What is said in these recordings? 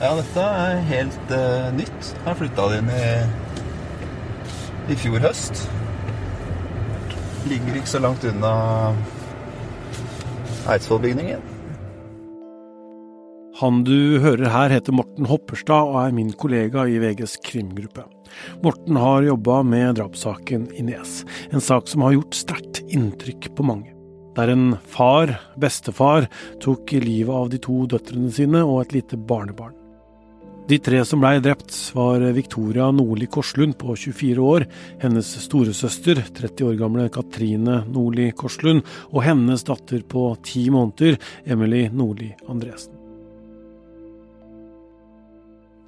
Ja, dette er helt uh, nytt. Jeg flytta det inn i, i fjor høst. Ligger ikke så langt unna Eidsvollbygningen. Han du hører her heter Morten Hopperstad og er min kollega i VGs krimgruppe. Morten har jobba med drapssaken i Nes, en sak som har gjort sterkt inntrykk på mange. Der en far, bestefar, tok livet av de to døtrene sine og et lite barnebarn. De tre som blei drept, var Victoria Nordli Korslund på 24 år, hennes storesøster, 30 år gamle Katrine Nordli Korslund, og hennes datter på ti måneder, Emily Nordli Andresen.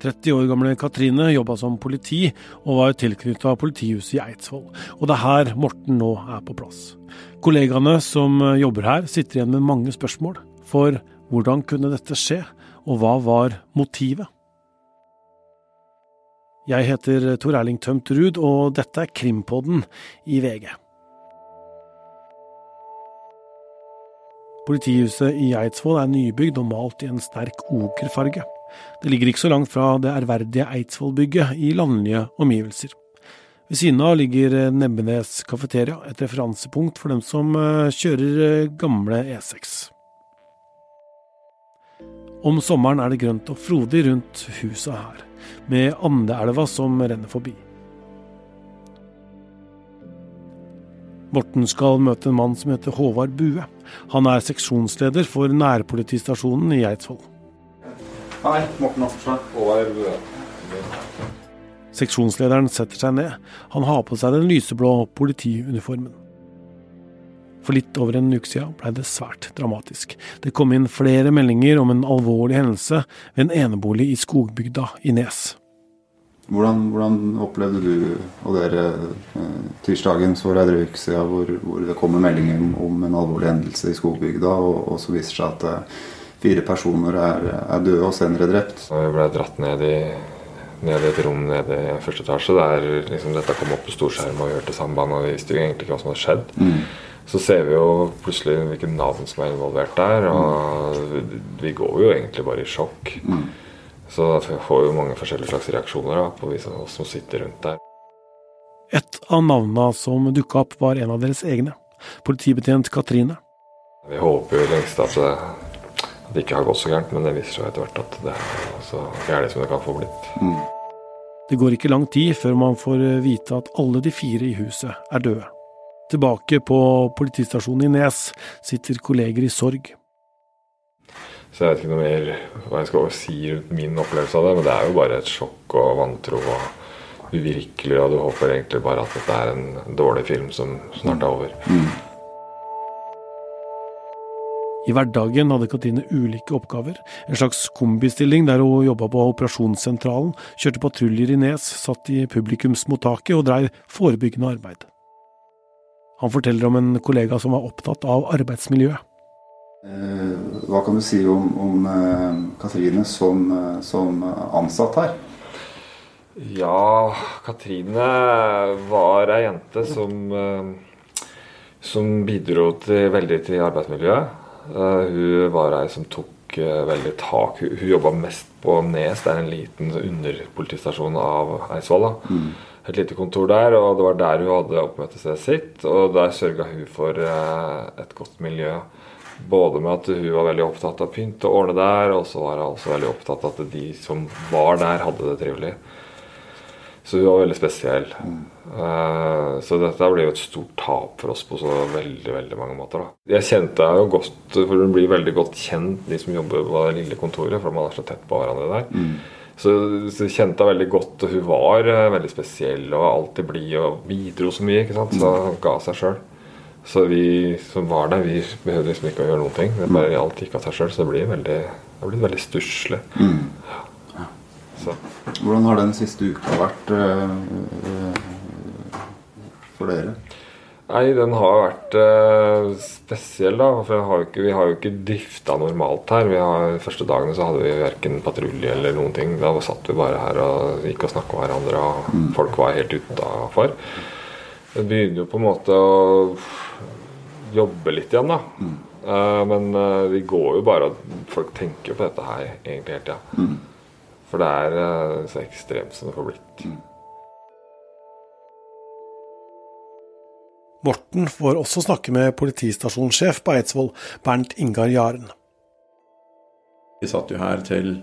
30 år gamle Katrine jobba som politi, og var tilknytta politihuset i Eidsvoll. Og det er her Morten nå er på plass. Kollegaene som jobber her, sitter igjen med mange spørsmål. For hvordan kunne dette skje, og hva var motivet? Jeg heter Tor Erling Tømt Ruud, og dette er Krimpodden i VG. Politihuset i Eidsvoll er nybygd og malt i en sterk okerfarge. Det ligger ikke så langt fra det ærverdige Eidsvollbygget i landlige omgivelser. Ved siden av ligger Nebbenes kafeteria, et referansepunkt for dem som eh, kjører eh, gamle E6. Om sommeren er det grønt og frodig rundt huset her, med Andeelva som renner forbi. Morten skal møte en mann som heter Håvard Bue. Han er seksjonsleder for nærpolitistasjonen i Eidsvoll. Hei, Morten. Håvard Bue. Seksjonslederen setter seg ned. Han har på seg den lyseblå politiuniformen. For litt over en uke siden ble det svært dramatisk. Det kom inn flere meldinger om en alvorlig hendelse ved en enebolig i skogbygda i Nes. Hvordan, hvordan opplevde du og dere eh, tirsdagen for ei uke siden hvor, hvor, det kommer meldinger om, om en alvorlig hendelse i skogbygda, og, og så viser seg at eh, fire personer er, er døde og senere drept? Vi ble dratt ned i ned i et rom nede i første etasje der liksom dette kom opp på storskjerm og vi hørte samband. og Vi visste jo egentlig ikke hva som hadde skjedd. Mm. Så ser vi jo plutselig hvilke navn som er involvert der, og vi går jo egentlig bare i sjokk. Mm. Så vi får jo mange forskjellige slags reaksjoner da, på oss som sitter rundt der. Et av navnene som dukka opp, var en av deres egne. Politibetjent Katrine. Vi håper jo lengst at det, at det ikke har gått så gærent, men det viser seg etter hvert at det er så gærent som det kan få blitt. Mm. Det går ikke lang tid før man får vite at alle de fire i huset er døde. Tilbake på politistasjonen i Nes sitter kolleger i sorg. Så jeg vet ikke noe mer hva jeg skal si rundt min opplevelse av det, men det er jo bare et sjokk og vantro og uvirkelig, og du håper egentlig bare at dette er en dårlig film som snart er over. Mm. I hverdagen hadde Katrine ulike oppgaver. En slags kombistilling der hun jobba på operasjonssentralen, kjørte patruljer i Nes, satt i publikumsmottaket og dreiv forebyggende arbeid. Han forteller om en kollega som var opptatt av arbeidsmiljøet. Eh, hva kan du si om, om eh, Katrine som, eh, som ansatt her? Ja, Katrine var ei jente som, som bidro til, veldig til arbeidsmiljøet. Hun var ei som tok veldig tak. Hun, hun jobba mest på Nes, det er en liten underpolitistasjon av Eidsvoll. Mm. Et lite kontor der, og det var der hun hadde oppmøtestedet sitt. Og der sørga hun for uh, et godt miljø. Både med at hun var veldig opptatt av pynt og ordne der, og så var hun også veldig opptatt av at de som var der, hadde det trivelig. Så hun var veldig spesiell. Mm. Uh, så dette ble jo et stort tap for oss på så veldig veldig mange måter. da. Jeg kjente henne jo godt, for hun blir veldig godt kjent, de som jobber på det lille kontoret, for man er så tett på hverandre der. Mm. Så, så kjente henne veldig godt, og hun var uh, veldig spesiell og alltid blid og bidro så mye. ikke sant? Så hun ga seg sjøl. Så vi som var der, vi behøvde liksom ikke å gjøre noen ting. Det bare Alt gikk av seg sjøl, så det blir veldig, det blir veldig stusslig. Mm. Så. Hvordan har den siste uka vært uh, for dere? Nei, den har vært eh, spesiell, da. For har ikke, vi har jo ikke drifta normalt her. Vi har, første dagene så hadde vi verken patrulje eller noen ting. Da satt vi bare her og gikk og snakka med hverandre, og mm. folk var helt utafor. Det begynner jo på en måte å jobbe litt igjen, da. Mm. Uh, men uh, vi går jo bare og Folk tenker jo på dette her egentlig hele tida. Mm. For det er eh, så ekstremt som det får blitt. Morten får også snakke med politistasjonssjef på Eidsvoll, Bernt Ingar Jaren. Vi satt jo her til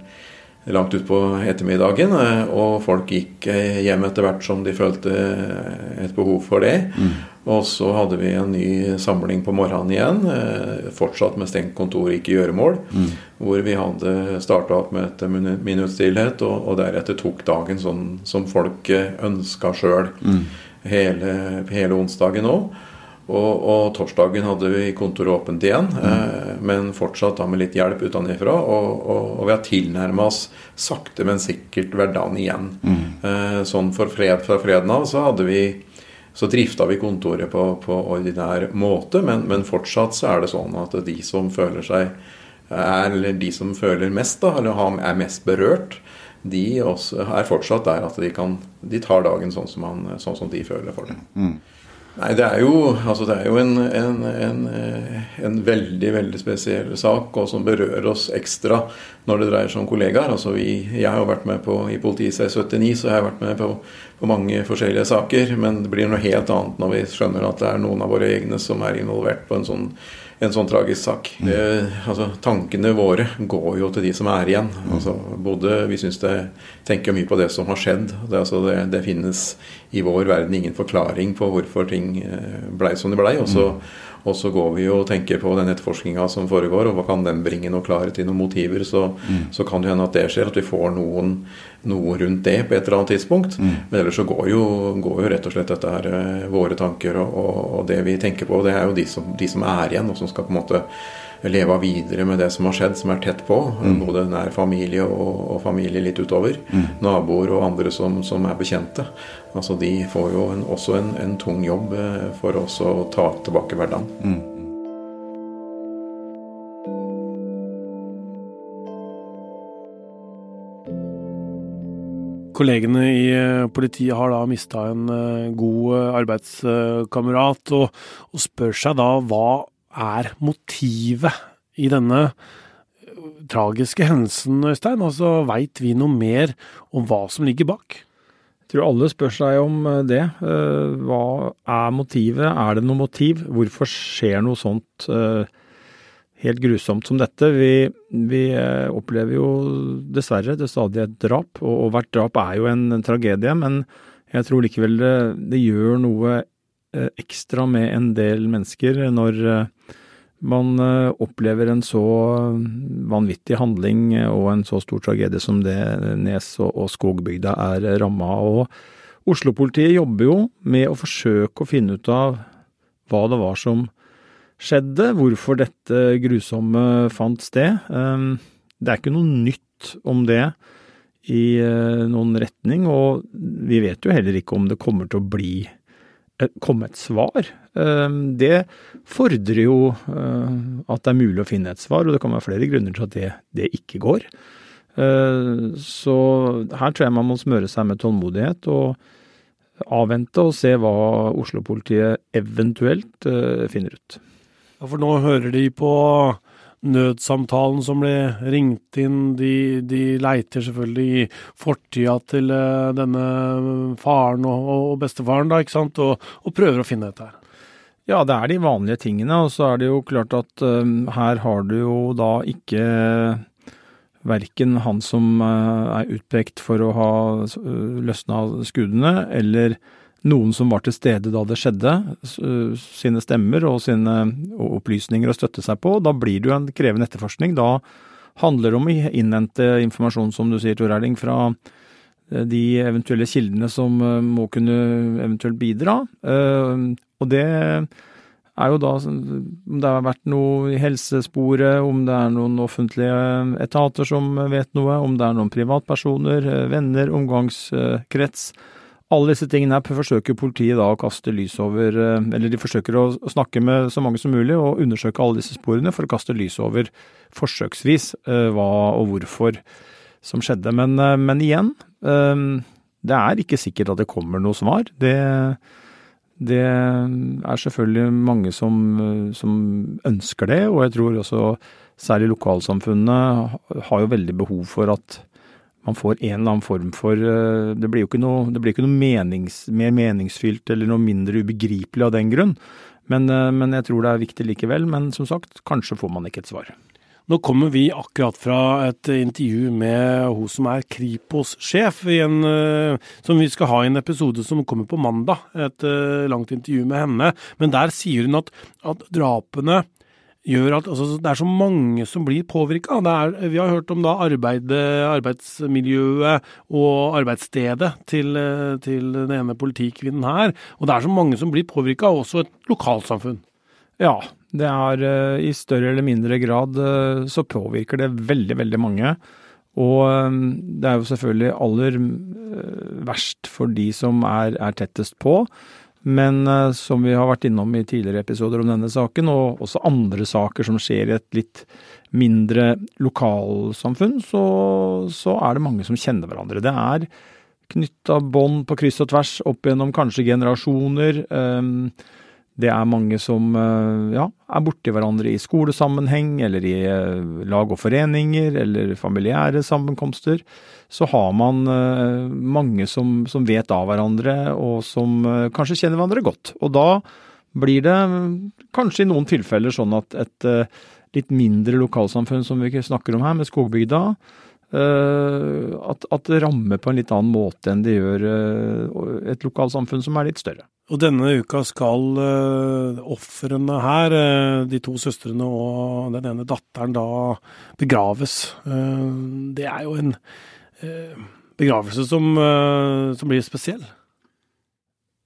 langt utpå ettermiddagen, eh, og folk gikk eh, hjem etter hvert som de følte eh, et behov for det. Mm. Og så hadde vi en ny samling på morgenen igjen, fortsatt med stengt kontor, ikke gjøremål. Mm. Hvor vi hadde starta opp med et minutts stillhet, og, og, deretter tok dagen sånn som folk ønska sjøl. Mm. Hele, hele onsdagen òg. Og, og, torsdagen hadde vi kontoret åpent igjen, mm. eh, men fortsatt da med litt hjelp utenfra. Og, og, og, vi har tilnærma oss sakte, men sikkert hverdagen igjen. Mm. Eh, sånn for fred, fra freden av så hadde vi så drifta vi kontoret på, på ordinær måte, men, men, fortsatt så er det sånn at de som føler seg er, eller de som føler mest, da, eller er mest berørt, de er fortsatt der at de, kan, de tar dagen sånn som, man, sånn som de føler for det. Mm. Nei, det er jo, altså det er jo en, en, en, en, veldig veldig spesiell sak, og som berører oss ekstra når det dreier seg om kollegaer. Altså vi, jeg har jo vært med på, I politiet C79 så jeg har vært med på, på, mange forskjellige saker. Men det blir noe helt annet når vi skjønner at det er noen av våre egne som er involvert på en sånn en sånn tragisk sak. Mm. Det, altså, tankene våre går jo til de som er igjen. Mm. Altså, både Vi det tenker mye på det som har skjedd. Det, altså, det, det, finnes i vår verden ingen forklaring på hvorfor ting eh, blei som de blei. Og så mm. Og så går vi og tenker på den etterforskninga som foregår, og hva kan den bringe noe klarhet i noen motiver. Så, mm. så kan det hende at det skjer, at vi får noen, noe rundt det på et eller annet tidspunkt. Mm. Men ellers så går jo, går jo, rett og slett dette her eh, våre tanker og, og, og, det vi tenker på. Det er jo de som, de som er igjen, og som skal på en måte leve videre med det som har skjedd, som er tett på. Mm. Både nær familie og, og, familie litt utover. Mm. Naboer og andre som, som, er bekjente. Altså De får jo en, også en, en, tung jobb eh, for oss å ta tilbake hverdagen. Mm. Kollegene i eh, politiet har da mista en eh, god arbeidskamerat, og, og spør seg da hva er motivet i denne eh, tragiske hendelsen, Øystein? Altså, Veit vi noe mer om hva som ligger bak? Jeg tror alle spør seg om eh, det. Eh, hva er motivet? Er det noe motiv? Hvorfor skjer noe sånt helt grusomt som dette? Vi, vi opplever jo dessverre det stadig et drap, og hvert drap er jo en tragedie. Men jeg tror likevel det, det gjør noe ekstra med en del mennesker når man eh, opplever en så vanvittig handling og en så stor tragedie som det Nes og Skogbygda er ramma av. Oslo-politiet jobber jo med å forsøke å finne ut av hva det var som skjedde, hvorfor dette grusomme fant sted. Ehm, det er ikke noe nytt om det i eh, noen retning, og vi vet jo heller ikke om det kommer til å bli komme et svar. Ehm, det fordrer jo eh, at det er mulig å finne et svar, og det kan være flere grunner til at det, det ikke går. Så her tror jeg man må smøre seg med tålmodighet og avvente og se hva Oslo-politiet eventuelt eh, finner ut. Ja, For nå hører de på nødsamtalen som ble ringt inn. De, de leiter selvfølgelig i fortida til uh, denne faren og, og, bestefaren, da, ikke sant, og, og, prøver å finne dette her. Ja, det er de vanlige tingene. Og så er det jo klart at uh, her har du jo da ikke verken han som uh, er utpekt for å ha løsna skuddene, eller noen som var til stede da det skjedde, sine stemmer og sine opplysninger å støtte seg på. Da blir det jo en krevende etterforskning. Da handler det om å innhente informasjon, som du sier, Tor Erling, fra eh, de eventuelle kildene som eh, må kunne eventuelt bidra. Eh, og det er jo da om det har vært noe i helsesporet, om det er noen offentlige etater som vet noe, om det er noen privatpersoner, venner, omgangskrets alle disse tingene her forsøker politiet da å kaste lys over, eh, eller de forsøker å snakke med så mange som mulig og undersøke alle disse sporene for å kaste lys over forsøksvis eh, hva og hvorfor som skjedde. Men, eh, men igjen, det er ikke sikkert at det kommer noe svar. Det, det er selvfølgelig mange som, som, ønsker det, og jeg tror også særlig lokalsamfunnene har jo veldig behov for at man får en eller annen form for eh, Det blir jo ikke noe, ikke noe menings, mer meningsfylt eller noe mindre ubegripelig av den grunn. Men, eh, men jeg tror det er viktig likevel. Men som sagt, kanskje får man ikke et svar. Nå kommer vi akkurat fra et intervju med hun som er Kripos-sjef, som vi skal ha i en episode som kommer på mandag. Et langt intervju med henne. Men der sier hun at, at drapene gjør at altså, det er så mange som blir påvirka. Vi har hørt om da arbeid, arbeidsmiljøet og arbeidsstedet til, til den ene politikvinnen her. Og det er så mange som blir påvirka, også et lokalsamfunn. Ja, det er eh, i større eller mindre grad eh, så påvirker det veldig, veldig mange. Og eh, det er jo selvfølgelig aller verst for de som er, er tettest på. Men uh, som vi har vært innom i tidligere episoder om denne saken, og også andre saker som skjer i et litt mindre lokalsamfunn, så, så er det mange som kjenner hverandre. Det er knytta bånd på kryss og tvers opp gjennom kanskje generasjoner. Um, det er mange som eh, ja, er borti hverandre i skolesammenheng, eller i lag og foreninger, eller familiære sammenkomster så har man eh, mange som, som, vet av hverandre, og som eh, kanskje kjenner hverandre godt. Og da blir det kanskje i noen tilfeller sånn at et eh, litt mindre lokalsamfunn som vi snakker om her, med Skogbygda, at, at det rammer på en litt annen måte enn det gjør et lokalsamfunn som er litt større. Og denne uka skal uh, ofrene her, uh, de to søstrene og den ene datteren, da begraves. Uh, det er jo en Eh, begravelse som, eh, som blir spesiell?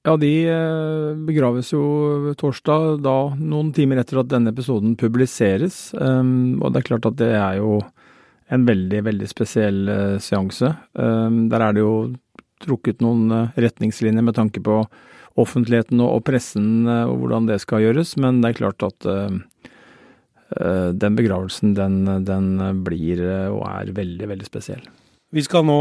Ja, de eh, begraves jo torsdag, da noen timer etter at denne episoden publiseres. Og det er klart at det er jo en veldig, veldig spesiell seanse. Der er det jo trukket noen retningslinjer med tanke på offentligheten og pressen og hvordan det skal gjøres, men det er klart at den begravelsen, den, den blir og er veldig, veldig spesiell. Vi skal nå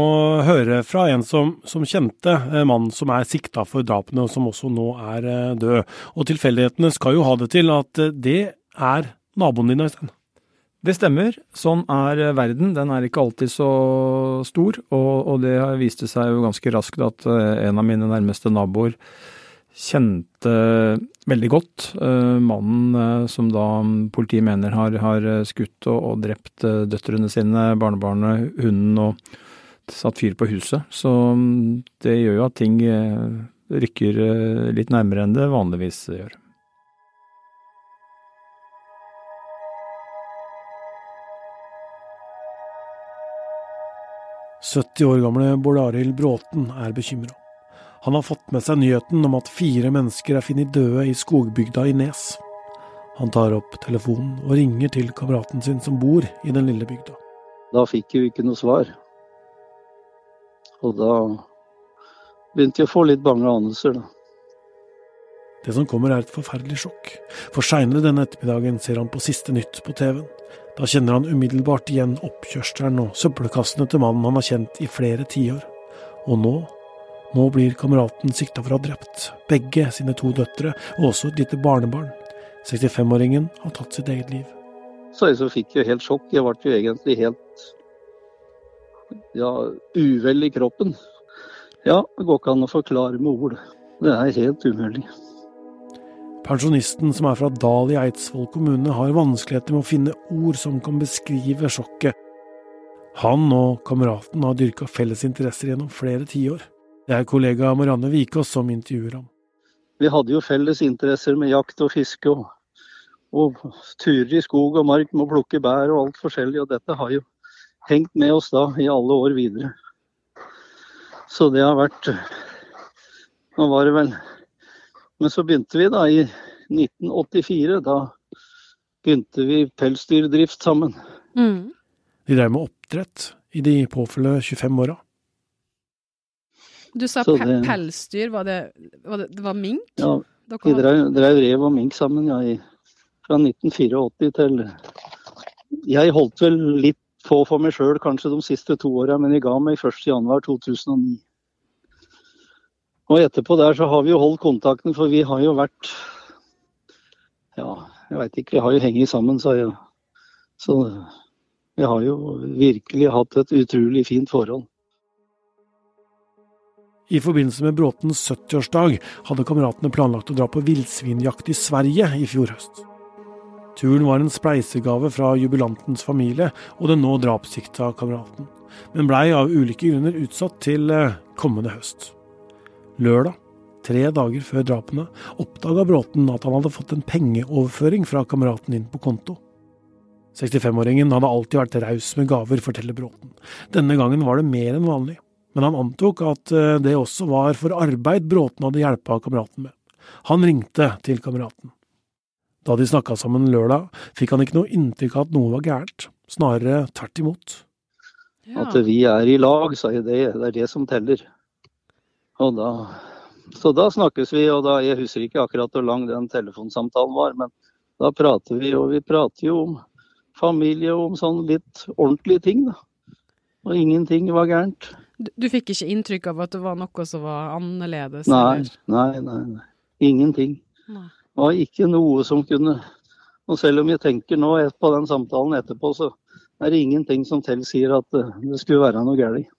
høre fra en som, som kjente eh, mannen som er sikta for drapene, og som også nå er eh, død. Og tilfeldighetene skal jo ha det til at eh, det er naboen din, Øystein. Det stemmer. Sånn er verden. Den er ikke alltid så stor. Og, og det viste seg jo ganske raskt at en av mine nærmeste naboer kjente veldig godt uh, mannen som da politiet mener har, har skutt og, og drept døtrene sine, barnebarnet, hunden og satt fyr på huset. Så mm, det gjør jo at ting rykker litt nærmere enn det vanligvis gjør. «70 år gamle Bård Arild Bråten er bekymra. Han har fått med seg nyheten om at fire mennesker er funnet døde i skogbygda i Nes. Han tar opp telefonen og ringer til kameraten sin som bor i den lille bygda. Da fikk vi ikke noe svar. Og da begynte jeg å få litt bange anelser, da. Det som kommer er et forferdelig sjokk, for seinere denne ettermiddagen ser han på Siste Nytt på TV-en. Da kjenner han umiddelbart igjen oppkjørselen og søppelkassene til mannen han har kjent i flere tiår. Og nå nå blir kameraten sikta for å ha drept begge sine to døtre, og også et lite barnebarn. 65-åringen har tatt sitt eget liv. Så jeg så fikk jo helt sjokk. Jeg ble jo egentlig helt ja, uvel i kroppen. Ja, det går ikke an å forklare med ord. Det er helt umulig. Pensjonisten som er fra Dal i Eidsvoll kommune, har vanskeligheter med å finne ord som kan beskrive sjokket. Han og kameraten har dyrka felles interesser gjennom flere tiår. Det er kollega Marianne Vikås som intervjuer ham. Vi hadde jo felles interesser med jakt og fiske og, og turer i skog og mark med å plukke bær og alt forskjellig. Og dette har jo hengt med oss da i alle år videre. Så det har vært Nå var det vel Men så begynte vi da i 1984. Da begynte vi pelsdyrdrift sammen. Mm. De drev med oppdrett i de påfølgende 25 åra. Du sa pe pelsdyr, var det, var det, det var mink? Ja, vi drev, drev rev og mink sammen ja, i, fra 1984 til Jeg holdt vel litt på for meg sjøl kanskje de siste to åra, men jeg ga meg 1.1.2009. Og etterpå der så har vi jo holdt kontakten, for vi har jo vært Ja, jeg veit ikke, vi har jo hengt sammen, sa jeg. Så Vi har jo virkelig hatt et utrolig fint forhold. I forbindelse med Bråtens 70-årsdag hadde kameratene planlagt å dra på villsvinjakt i Sverige i fjor høst. Turen var en spleisegave fra jubilantens familie og den nå drapssikta kameraten, men blei av ulike grunner utsatt til eh, kommende høst. Lørdag, tre dager før drapene, oppdaga Bråten at han hadde fått en pengeoverføring fra kameraten inn på konto. 65-åringen hadde alltid vært raus med gaver, forteller Bråten. Denne gangen var det mer enn vanlig, men han antok at eh, det også var for arbeid Bråten hadde hjelpa kameraten med. Han ringte til kameraten. Da de snakka sammen lørdag, fikk han ikke noe inntrykk av at noe var gærent, snarere tvert imot. Ja. At vi er i lag, sa jeg det, det er det som teller. Og da, så da snakkes vi, og da, jeg husker ikke akkurat hvor lang den telefonsamtalen var, men da prater vi, og vi prater jo om familie og om sånn litt ordentlige ting, da. Og ingenting var gærent. Du, du fikk ikke inntrykk av at det var noe som var annerledes? Nei, nei, nei, nei. Ingenting. Nei var ikke noe som kunne Og selv om jeg tenker nå på den samtalen etterpå, så er det ingenting som tilsier at det skulle være noe galt.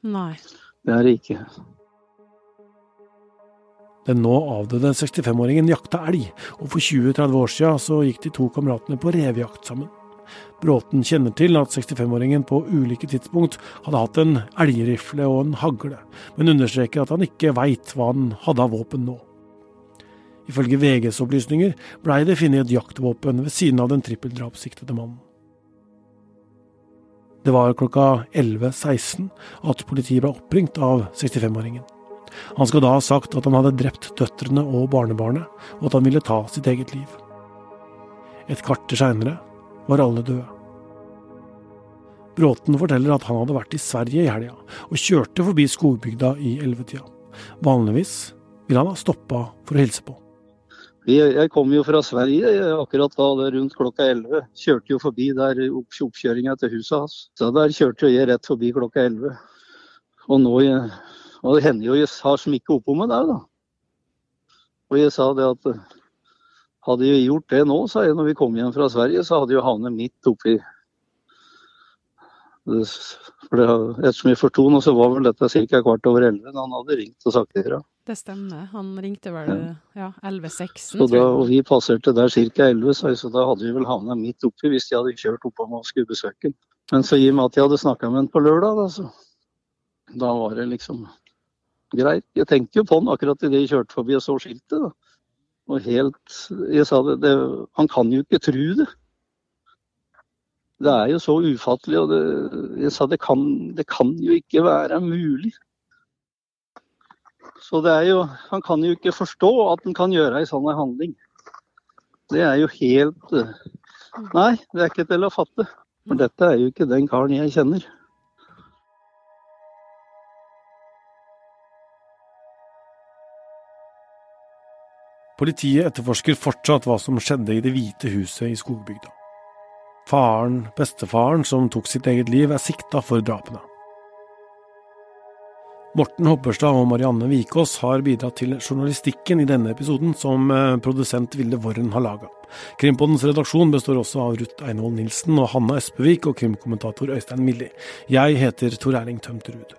Nei. Det er det ikke. Den nå avdøde 65-åringen jakta elg, og for 20-30 år siden så gikk de to kameratene på revejakt sammen. Bråten kjenner til at 65-åringen på ulike tidspunkt hadde hatt en elgrifle og en hagle, men understreker at han ikke veit hva han hadde av våpen nå. Ifølge VGs opplysninger blei det funnet et jaktvåpen ved siden av den trippeldrapssiktede mannen. Det var klokka 11.16 at politiet ble oppringt av 65-åringen. Han skal da ha sagt at han hadde drept døtrene og barnebarnet, og at han ville ta sitt eget liv. Et kvarter seinere var alle døde. Bråten forteller at han hadde vært i Sverige i helga, og kjørte forbi skogbygda i ellevetida. Vanligvis ville han ha stoppa for å hilse på. Jeg kom jo fra Sverige akkurat da, rundt klokka 11. Kjørte jo forbi der oppkjøringa til huset hans. Så der kjørte jeg rett forbi klokka 11. Og nå og det hender jo jeg har smikket oppå meg der, da. Og jeg sa det at hadde jeg gjort det nå, sa jeg når vi kom hjem fra Sverige, så hadde jeg havnet midt oppi for det, Ettersom jeg forsto nå, så var vel dette ca. kvart over elleve da han hadde ringt og sagt det. Det stemmer. Han ringte vel ja, 11.16. Og vi passerte der ca. 11, så, så da hadde vi vel havna midt oppi hvis de hadde kjørt oppom og skulle besøke ham. Men så i og med at jeg hadde snakka med ham på lørdag, da, så da var det liksom greit. Jeg tenkte jo på han akkurat idet jeg kjørte forbi og så skiltet. da. Og helt Jeg sa det, det Han kan jo ikke tro det. Det er jo så ufattelig, og det, jeg sa det kan, det kan jo ikke være mulig. Så det er jo Han kan jo ikke forstå at han kan gjøre ei sånn handling. Det er jo helt eh, Nei, det er ikke til å fatte. For dette er jo ikke den karen jeg kjenner. Politiet etterforsker fortsatt hva som skjedde i Det hvite huset i skogbygda. Faren, bestefaren som tok sitt eget liv, er sikta for drapene. Morten Hopperstad og Marianne Vikås har bidratt til journalistikken i denne episoden, som eh, produsent Vilde Worren har laga. Krimpodens redaksjon består også av Ruth Einhold Nilsen og Hanna Espevik og krimkommentator Øystein Milli. Jeg heter Tor Erling Tømterud.